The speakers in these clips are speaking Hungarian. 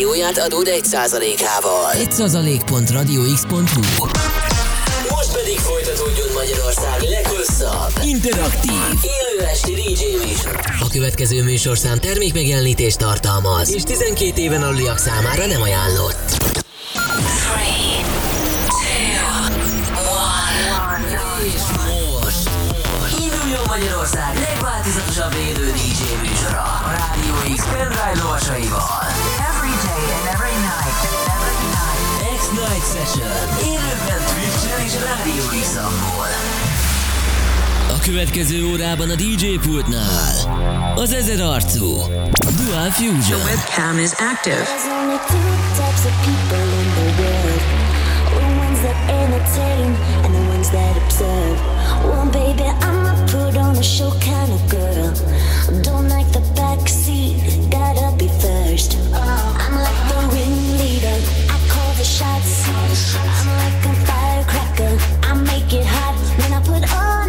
Jóját adód 1%-ával. 1%.radiox.hu Most pedig folytatódjon Magyarország leghosszabb, Interaktív élő esti DJ műsor. A következő műsorszám termék megjelenítést tartalmaz, és 12 éven aluliak számára nem ajánlott. És most induljon Magyarország legváltozatosabb élő DJ műsora a Rádió X pendrive lovasaival. Session élőben Twitch-en és Rádió x A következő órában a DJ pultnál. Az ezer arcú. Dual Fusion. Webcam is active. There's only two types of people in the world. The ones that entertain and the ones that observe. Well, baby, I'm a put on a show kind of girl. Don't like the back seat, gotta be first. I'm like the ringleader, I call the shots I'm like a firecracker, I make it hot when I put on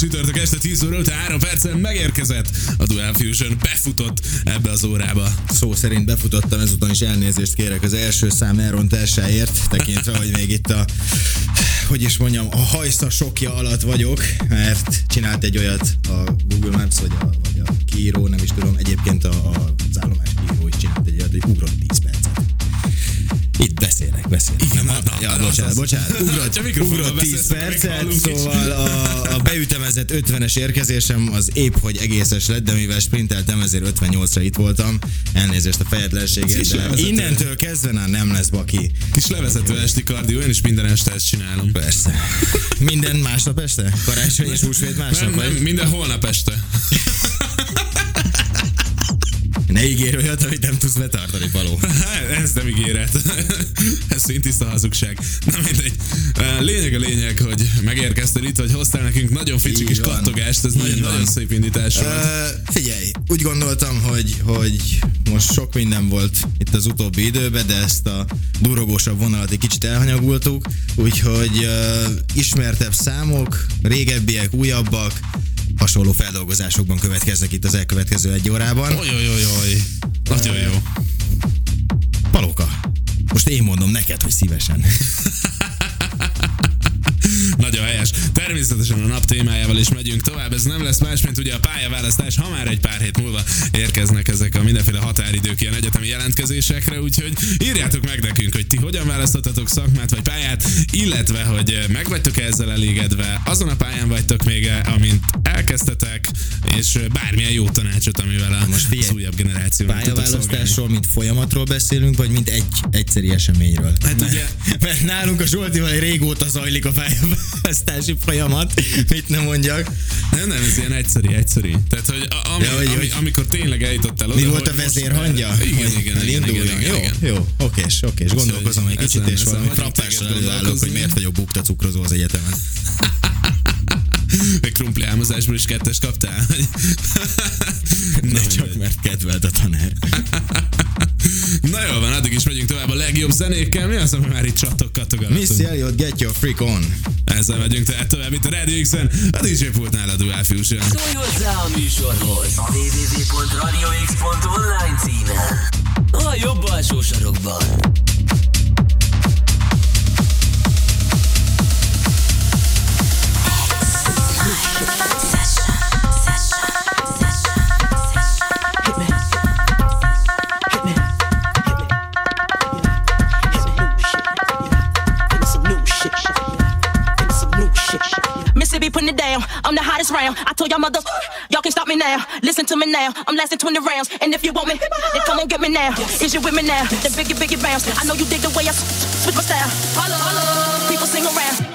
csütörtök este 10 óra után 3 percen megérkezett a Dual Fusion, befutott ebbe az órába. Szó szerint befutottam, ezután is elnézést kérek az első szám elrontásáért, tekintve, hogy még itt a, hogy is mondjam, a hajsza sokja alatt vagyok, mert csinált egy olyat a Google Maps, vagy a, vagy a kiíró, nem is tudom, egyébként a, a, az állomás kiíró is csinált egy olyat, hogy ugrott 10 percet. Itt beszélek. Igen, Nem, na, na, ja, az bocsánat, bocsánat. Ugrott, ugrott 10 beszélsz, akkor percet, szóval a, a beütemezett 50-es érkezésem az épp, hogy egészes lett, de mivel sprinteltem, ezért 58-ra itt voltam. Elnézést a fejetlenséget, Kis de innentől kezdve már nem lesz baki. Kis levezető esti kardió, én is minden este ezt csinálom. Persze. Minden másnap este? Karácsony és húsvét másnap? Nem, nem, minden holnap este. Ne ígérj olyat, amit nem tudsz betartani. Hát, Ez nem ígéret. Ez szintiszta hazugság. Na mindegy. Lényeg a lényeg, hogy megérkeztél itt, hogy hoztál nekünk nagyon ficsi kis kattogást, ez Így nagyon, van. nagyon szép indítás volt. Uh, figyelj, úgy gondoltam, hogy, hogy most sok minden volt itt az utóbbi időben, de ezt a durogósabb vonalat egy kicsit elhanyagultuk, úgyhogy uh, ismertebb számok, régebbiek, újabbak, hasonló feldolgozásokban következnek itt az elkövetkező egy órában. Ojojojoj. Nagyon jó. Palóka, most én mondom neked, hogy szívesen. Nagyon helyes. Természetesen a nap témájával is megyünk tovább. Ez nem lesz más, mint ugye a pályaválasztás. Ha már egy pár hét múlva érkeznek ezek a mindenféle határidők ilyen egyetemi jelentkezésekre, úgyhogy írjátok meg nekünk, hogy ti hogyan választottatok szakmát vagy pályát, illetve hogy meg vagytok ezzel elégedve, azon a pályán vagytok még, amint elkezdtetek, és bármilyen jó tanácsot, amivel a Most figyelj, az újabb generáció Pályaválasztásról, mint folyamatról beszélünk, vagy mint egy egyszeri eseményről? Hát mert, ugye- Mert nálunk a Zsoltival régóta zajlik a pályaválasztási folyamat, mit nem mondjak. Nem, nem, ez ilyen egyszerű, egyszerű. Tehát, hogy, a, ami, Ja, hogy- ami, hogy- amikor tényleg eljutottál oda, Mi volt a vezérhangja? Igen, igen, igen, igen, igen, Jó, igen. jó, okés, okés. Gondolkozom egy kicsit, és valami frappással előállok, hogy miért vagyok bukta cukrozó az egyetemen. Meg krumpli álmozásból is kettes kaptál. Na, De csak mert kedvelt a tanár. Na jól van, addig is megyünk tovább a legjobb zenékkel. Mi az, ami már itt csatok katogatunk? Missy Elliot, get your freak on. Ezzel megyünk tehát tovább itt a Radio X-en. A DJ pultnál a Dual Fusion. Szólj hozzá a műsorhoz a www.radiox.online címen. A jobb alsó sarokban. I told y'all mother, y'all can stop me now. Listen to me now. I'm lasting 20 rounds. And if you want me, then come on get me now. Is you with me now? The biggie, biggie bounce. I know you dig the way I switch my style. Holla, holla. People sing around.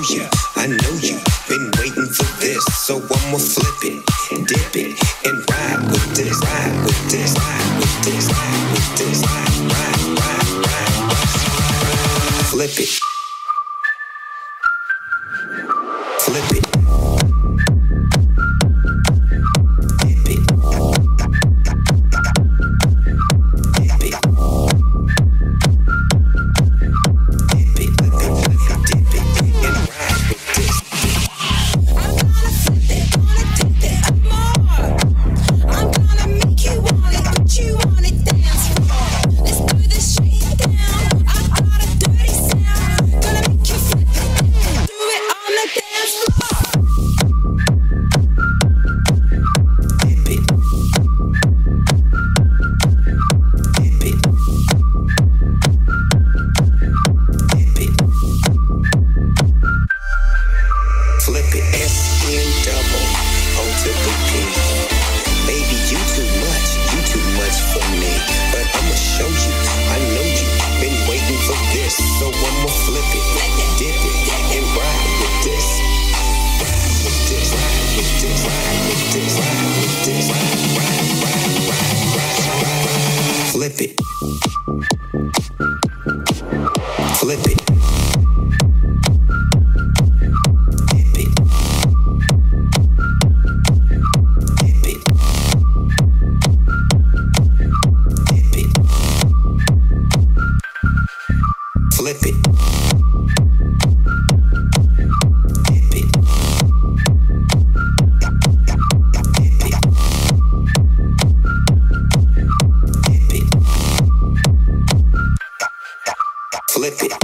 You. I know you. Been waiting for this. So I'ma flip prolific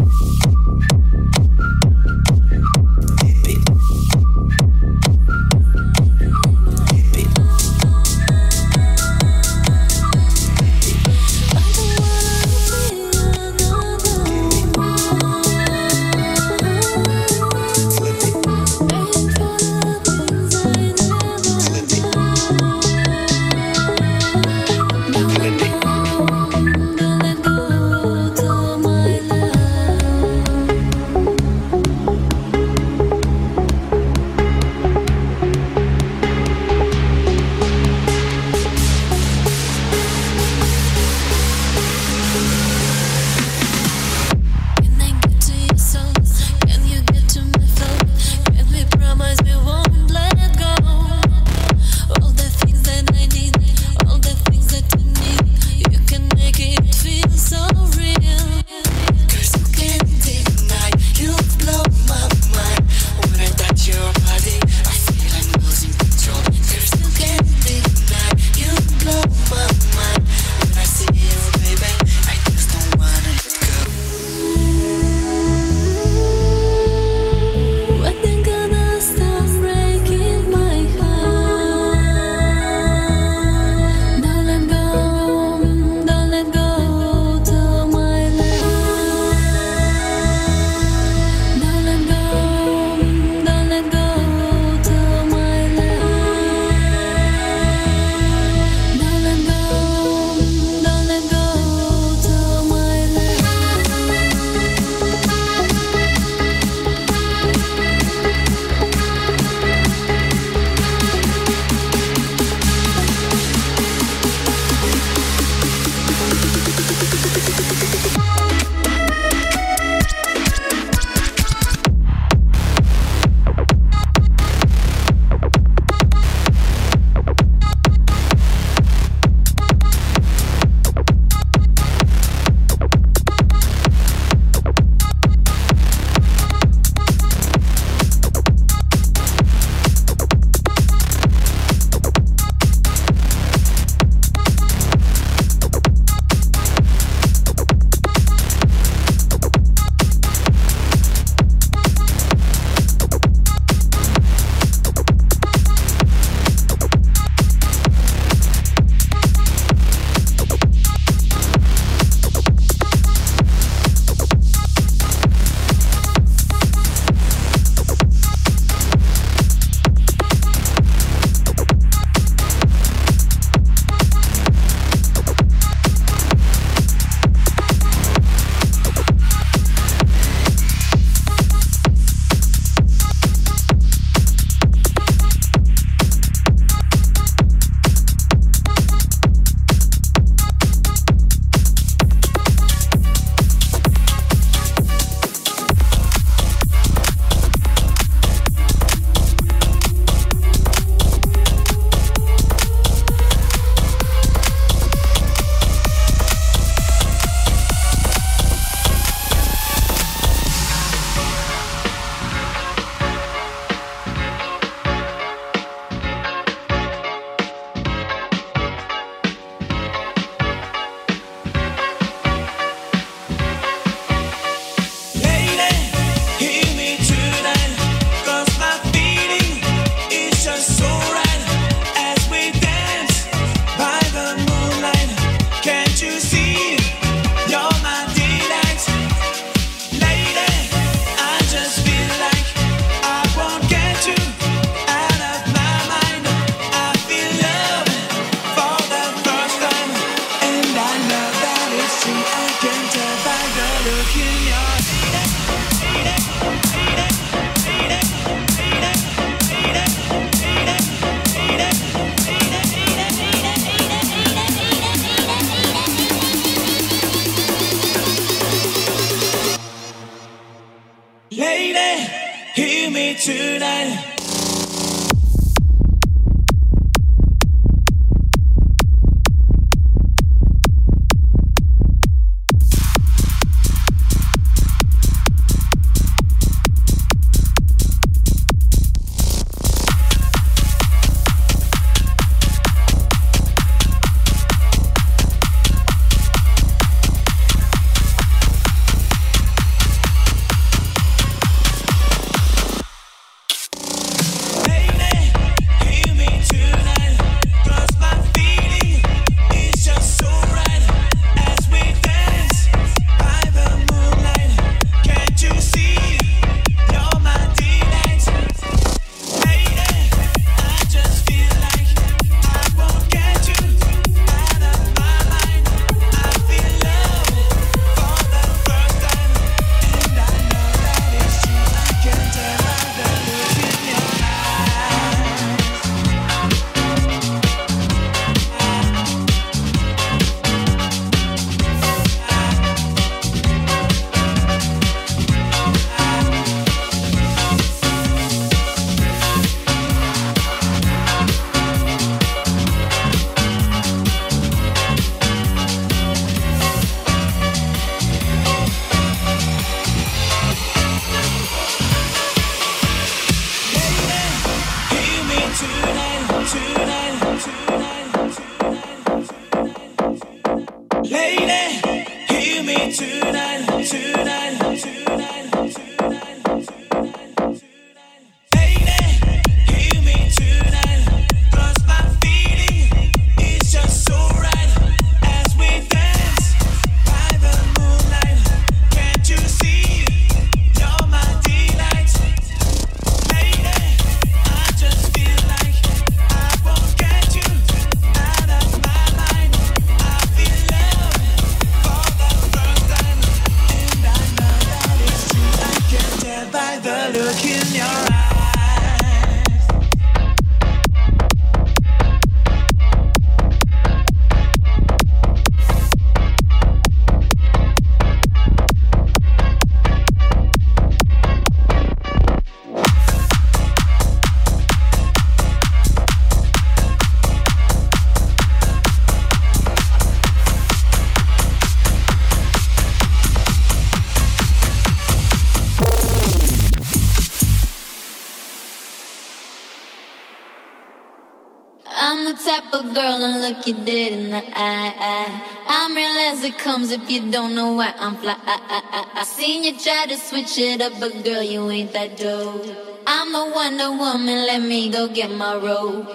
I'm real as it comes if you don't know why I'm fly. I, I, I, I seen you try to switch it up, but girl, you ain't that dope. I'm a Wonder Woman, let me go get my robe.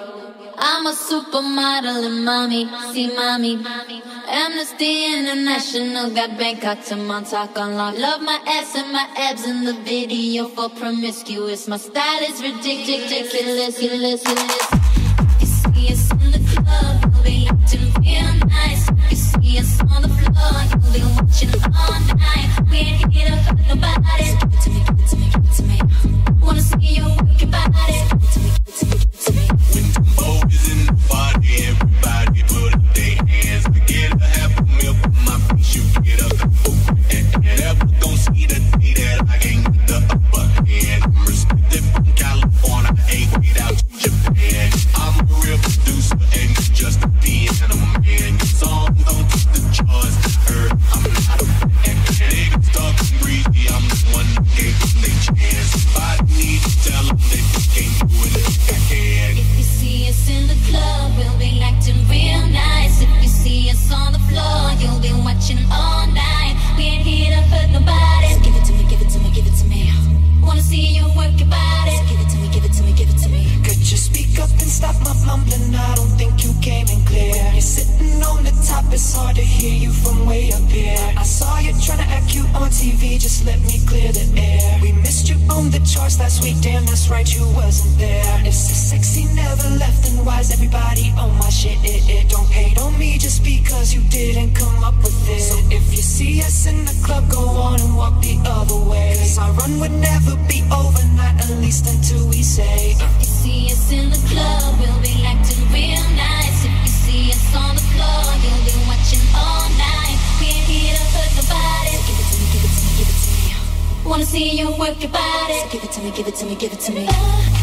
I'm a supermodel and mommy, see mommy. Amnesty International got Bangkok to Montauk unlocked. Love my ass and my abs in the video for promiscuous. My style is ridiculous, ridiculous, ridiculous. It's We been watching all night. We ain't here to hurt nobody. Give it to me, give it to me, give it to me. let me clear the air. We missed you on the charts last week, damn, that's right, you wasn't there. If so sexy never left, then why's everybody on my shit? It, it don't hate on me just because you didn't come up with it. So if you see us in the club, go on and walk the other way. Cause our run would never be overnight, at least until we say. If you see us in the club, we'll be acting real. wanna see you work your body. So give it to me, give it to me, give it to me. Uh.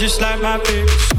just like my bitch.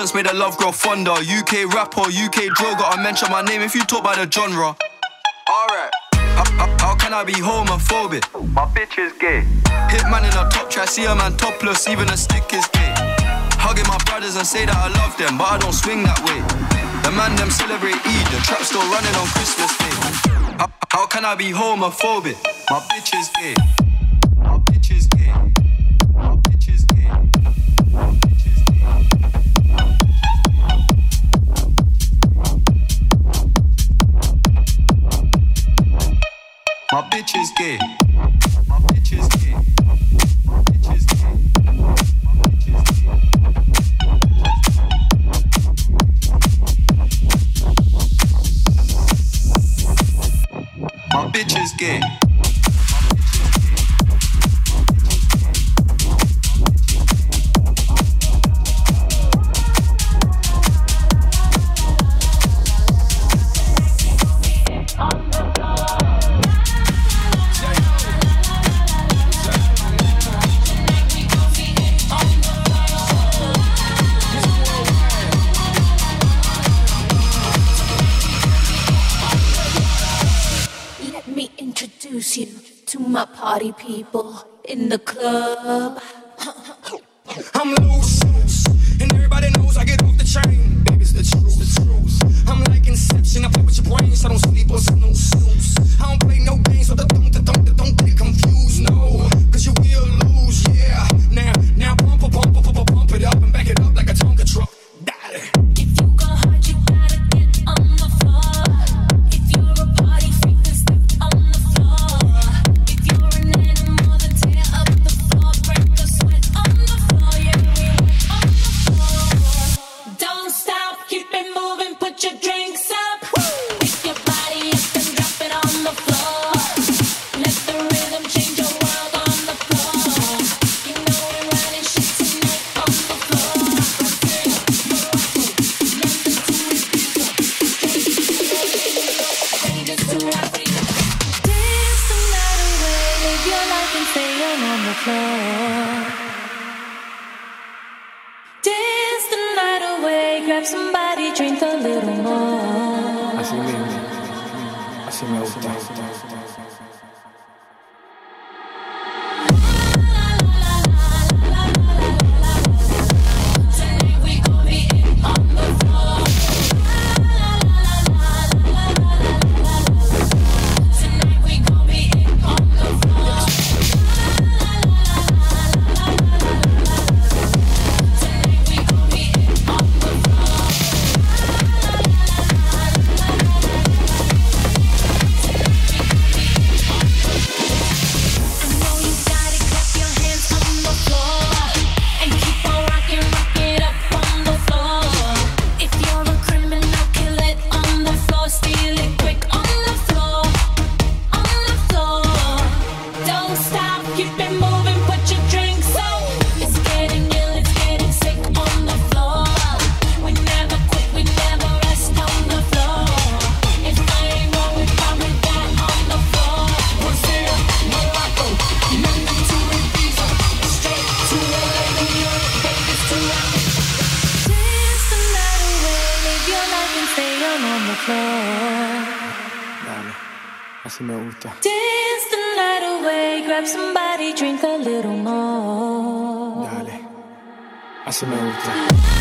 Made the love grow fonder. UK rapper, UK droga. I mention my name if you talk by the genre. Alright. How, how, how can I be homophobic? My bitch is gay. Hitman in a top try, see a man topless, even a stick is gay. Hugging my brothers and say that I love them, but I don't swing that way. The man them celebrate Eid, the trap still running on Christmas Day. How, how can I be homophobic? My bitch is gay. bitch is gay. My gay. My gay. My bitch is gay. My bitch is gay. party people in the club. I'm loose. Grab somebody, drink a little more. Dale, así me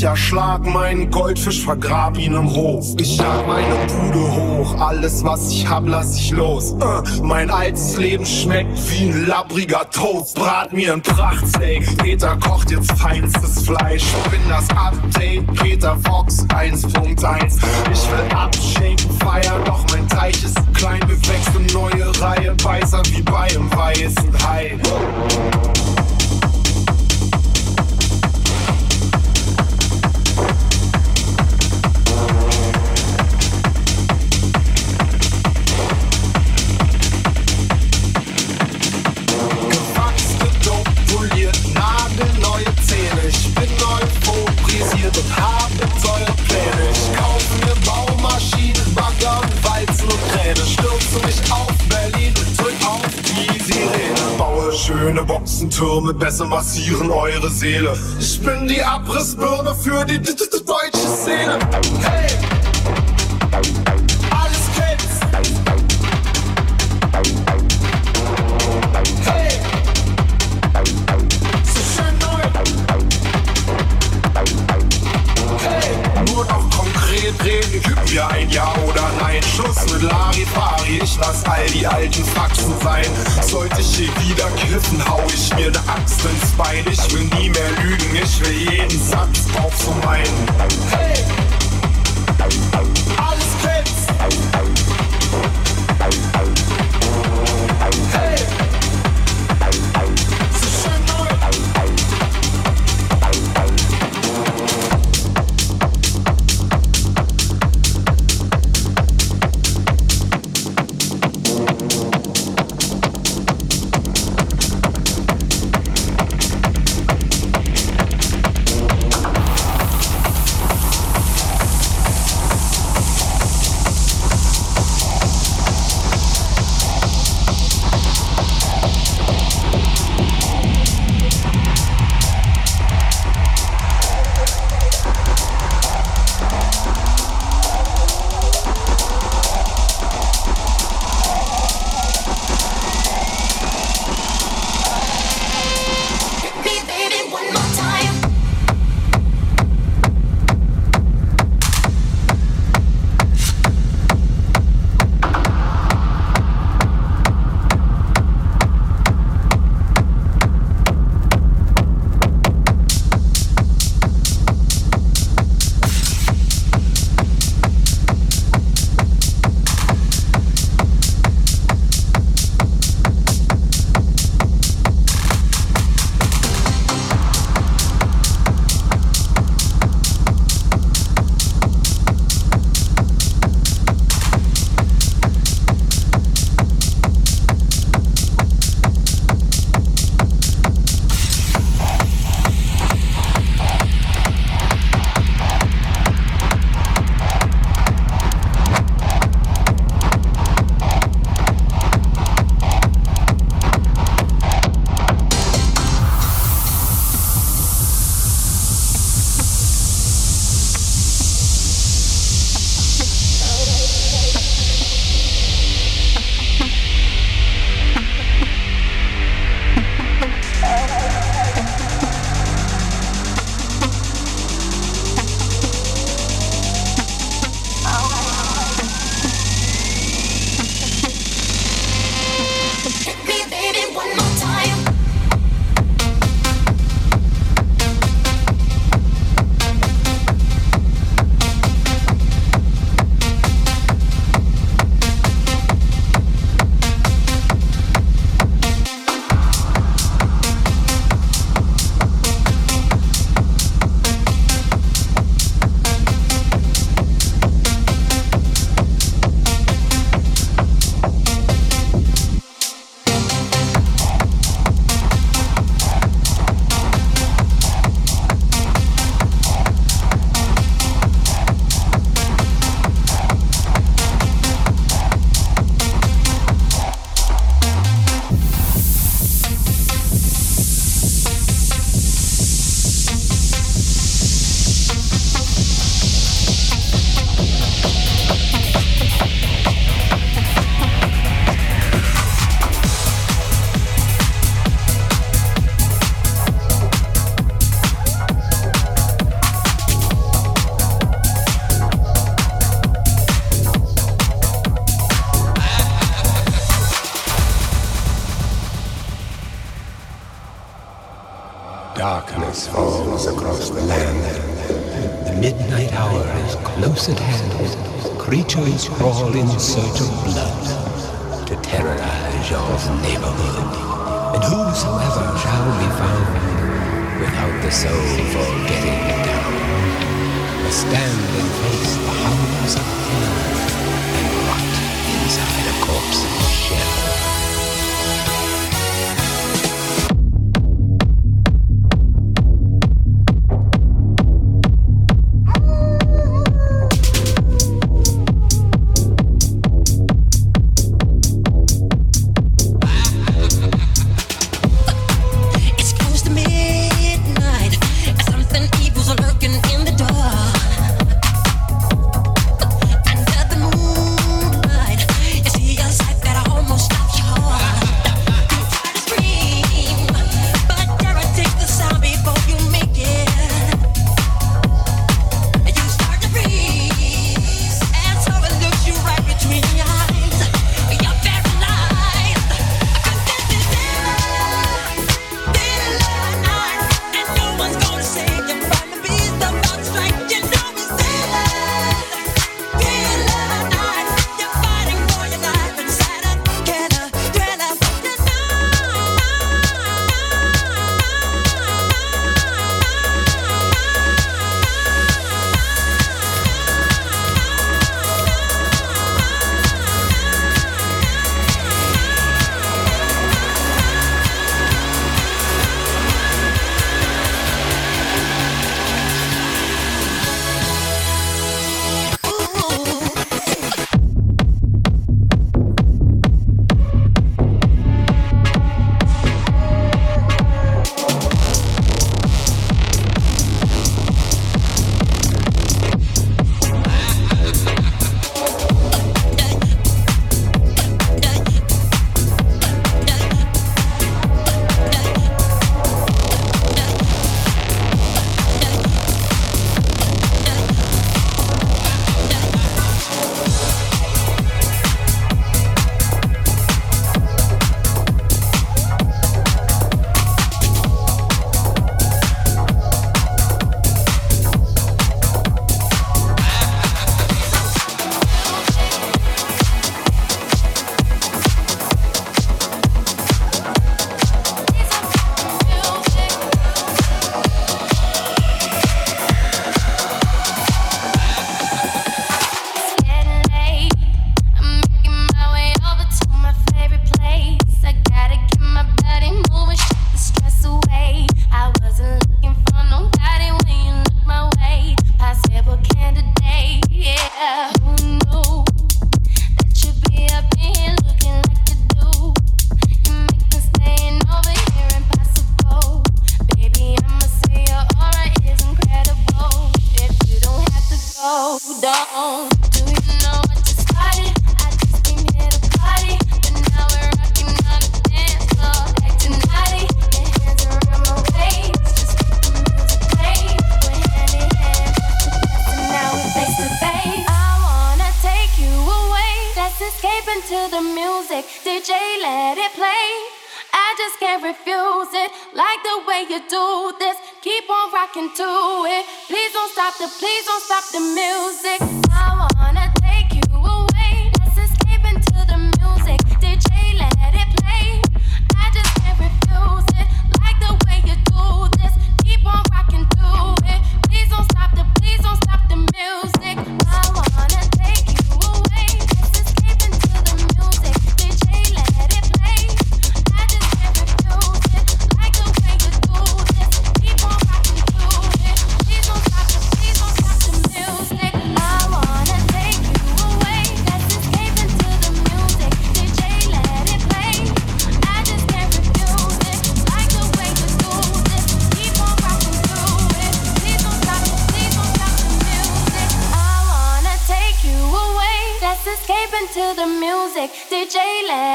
Ich erschlag meinen Goldfisch, vergrab ihn im Hof. Ich jag meine Bude hoch, alles was ich hab, lass ich los. Äh, mein altes Leben schmeckt wie ein labbriger Toast. Brat mir ein Prachtsteak, Peter kocht jetzt feinstes Fleisch. Bin das Update, Peter Fox 1.1. Ich will abschenken, feiern, doch mein Teich ist klein, bewächst eine neue Reihe. Weißer wie bei einem weißen Hai. Schöne Boxentürme, besser massieren eure Seele. Ich bin die Abrissbirne für die deutsche Szene. Hey! Kiffen, hau ich mir ne Axt ins Bein. Ich will nie mehr lügen, ich will jeden Satz auf so meinen. Hey!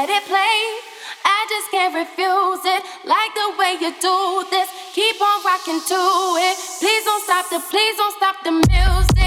let it play. I just can't refuse it. Like the way you do this. Keep on rocking to it. Please don't stop the, please don't stop the music.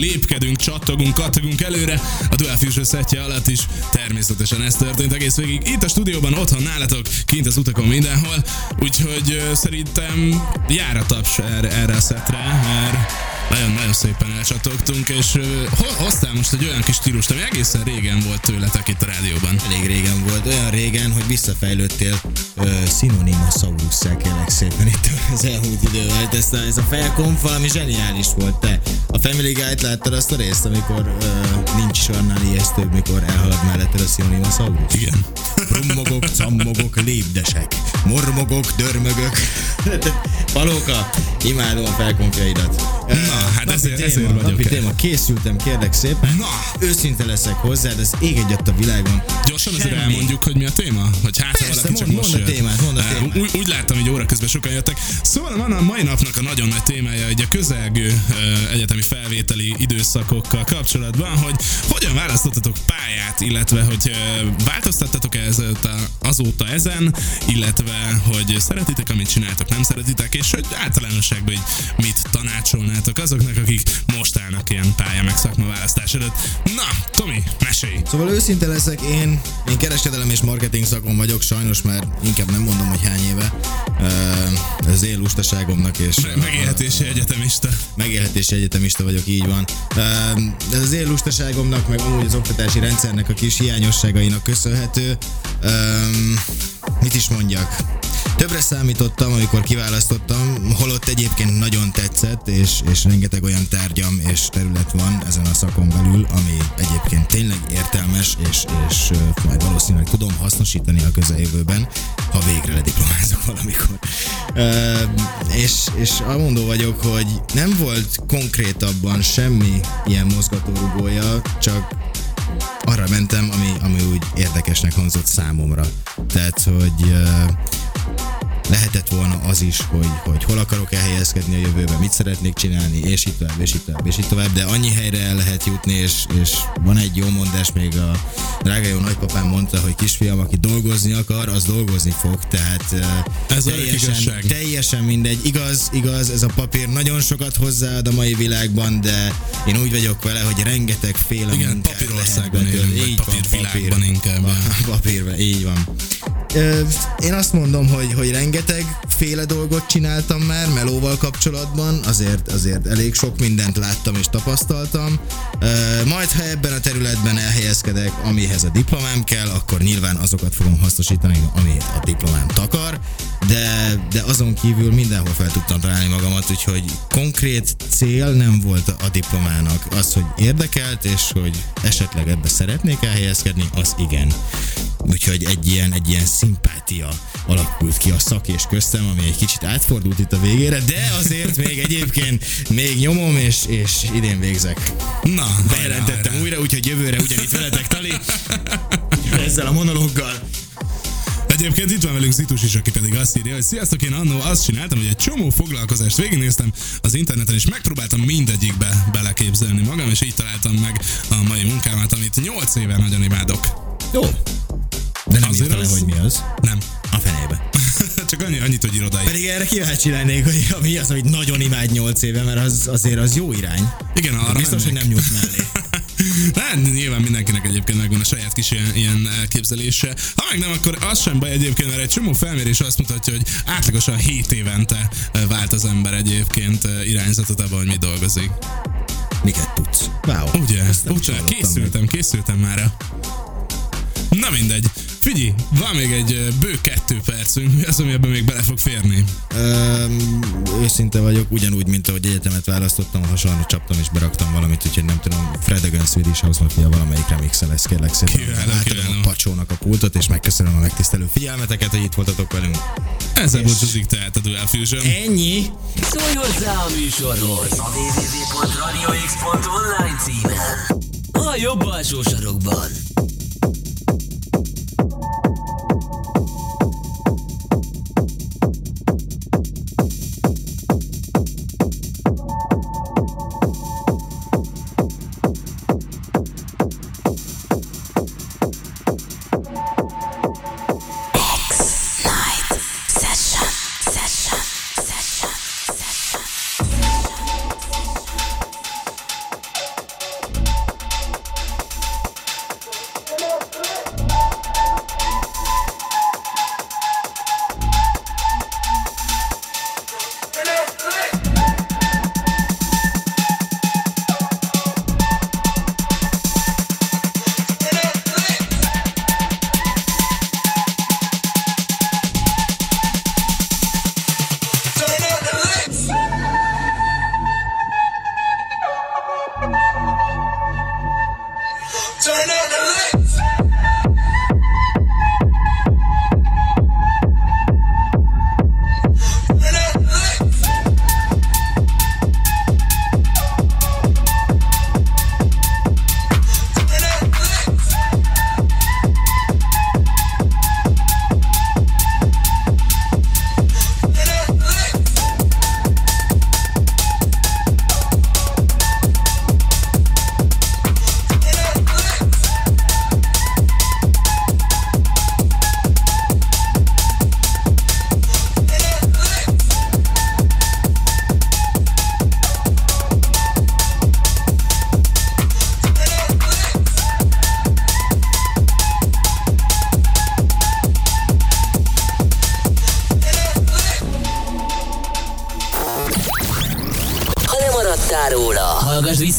Lépkedünk, csattogunk, kattogunk előre, a Dual Fusion szettje alatt is. Természetesen ez történt egész végig. Itt a stúdióban, otthon nálatok, kint az utakon mindenhol, úgyhogy szerintem jár a taps erre, erre a szettre, mert nagyon-nagyon szépen elcsatogtunk, és ho- hoztál most egy olyan kis stílust, ami egészen régen volt tőletek itt a rádióban. Elég régen volt, olyan régen, hogy visszafejlődtél ö, szinonima szavusszá kérlek szépen itt az elmúlt idővel. Hát Ez a, ez a felkomp valami zseniális volt, te. A Family Guy-t láttad azt a részt, amikor ö, nincs is annál ijesztőbb, mikor elhalad melletted a szinonima szavusz? Igen. Brummogok, cammogok, lépdesek, mormogok, dörmögök. Palóka, imádom a felkonfjaidat. Na, hát ezért- ezért vagyok Napi téma, készültem, kérlek szépen. Na! Őszinte leszek hozzád, ez ég egyet a világon. Gyorsan azért Semmi. elmondjuk, hogy mi a téma? Hogy hát, Persze, valaki csak mondd- most mondd a témát, mondd a témát. Úgy, úgy láttam, hogy óra közben sokan jöttek. Szóval van a mai napnak a nagyon nagy témája egy a közelgő egyetemi felvételi időszakokkal kapcsolatban, hogy hogyan választottatok pályát, illetve hogy eh, változtattatok ezóta, azóta ezen, illetve hogy szeretitek, amit csináltok, nem szeretitek, és hogy általánosságban így mit tanácsolnátok azoknak, akik most állnak ilyen pálya meg szakmaválasztás előtt. Na, Tomi, mesélj! Szóval őszinte leszek, én, én kereskedelem és marketing szakon vagyok, sajnos már inkább nem mondom, hogy hány éve. Ez én lustaságomnak és... Me- megélhetési egyetemista. Megélhetési egyetemista vagyok, így van. Ez az én lustaságomnak, meg amúgy az oktatási rendszernek a kis hiányosságainak köszönhető. Um, mit is mondjak? többre számítottam, amikor kiválasztottam, holott egyébként nagyon tetszett, és, és rengeteg olyan tárgyam és terület van ezen a szakon belül, ami egyébként tényleg értelmes, és, és majd valószínűleg tudom hasznosítani a közeljövőben, ha végre lediplomázok valamikor. Ö, és, és amondó vagyok, hogy nem volt konkrétabban semmi ilyen mozgatórugója, csak arra mentem, ami, ami úgy érdekesnek hangzott számomra. Tehát, hogy lehetett volna az is, hogy, hogy hol akarok elhelyezkedni a jövőben, mit szeretnék csinálni, és így tovább, és így tovább, és így tovább, de annyi helyre el lehet jutni, és, és van egy jó mondás, még a drága jó nagypapám mondta, hogy kisfiam, aki dolgozni akar, az dolgozni fog, tehát Ez a teljesen, igazság. teljesen mindegy. Igaz, igaz, ez a papír nagyon sokat hozzáad a mai világban, de én úgy vagyok vele, hogy rengeteg féle Igen, papírországban élünk, Így papírvilágban papír. inkább. Pa- Papírban, így van. Én azt mondom, hogy, hogy rengeteg féle dolgot csináltam már melóval kapcsolatban, azért, azért elég sok mindent láttam és tapasztaltam. Majd, ha ebben a területben elhelyezkedek, amihez a diplomám kell, akkor nyilván azokat fogom hasznosítani, ami a diplomám takar, de, de azon kívül mindenhol fel tudtam találni magamat, úgyhogy konkrét cél nem volt a diplomának. Az, hogy érdekelt, és hogy esetleg ebbe szeretnék elhelyezkedni, az igen. Úgyhogy egy ilyen, egy ilyen szimpátia alakult ki a szak és köztem, ami egy kicsit átfordult itt a végére, de azért még egyébként még nyomom, és, és idén végzek. Na, Bejelentettem újra, úgyhogy jövőre ugyanitt veletek, Tali. Ezzel a monológgal. Egyébként itt van velünk Zitus is, aki pedig azt írja, hogy sziasztok, én annó azt csináltam, hogy egy csomó foglalkozást végignéztem az interneten, és megpróbáltam mindegyikbe beleképzelni magam, és így találtam meg a mai munkámat, amit 8 éve nagyon imádok. Jó. De nem Azért írta le, az- hogy mi az. Nem. A fenébe. Csak annyi, annyit, hogy irodai. Pedig erre kíváncsi lennék, hogy mi az, amit nagyon imád 8 éve, mert az, azért az jó irány. Igen, arra Biztos, hogy mennék. nem nyújt mellé. Hát nyilván mindenkinek egyébként megvan a saját kis ilyen, ilyen elképzelése. Ha meg nem, akkor az sem baj egyébként, mert egy csomó felmérés azt mutatja, hogy átlagosan 7 évente eh, vált az ember egyébként eh, irányzatot abban, hogy mi dolgozik. Miket tudsz? Wow. Ugye? Ugye? Készültem, készültem már. Na mindegy. Figyelj, van még egy bő kettő percünk, mi az, ami ebben még bele fog férni? Öm, őszinte vagyok, ugyanúgy, mint ahogy egyetemet választottam, hasonló csaptam és beraktam valamit, úgyhogy nem tudom, Fred Again Swedish House Mafia valamelyik remixe lesz, kérlek szépen. Átadom a pacsónak a pultot, és megköszönöm a megtisztelő figyelmeteket, hogy itt voltatok velünk. Ezzel És- búcsúzik tehát a Dual Fusion. Ennyi! Szólj hozzá a műsorhoz a www.radiox.online címen. A jobb alsó sarokban. Thank you.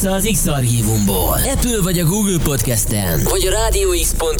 Vissza az X-Archívumból. Apple vagy a Google Podcast-en, vagy a rádióx.hu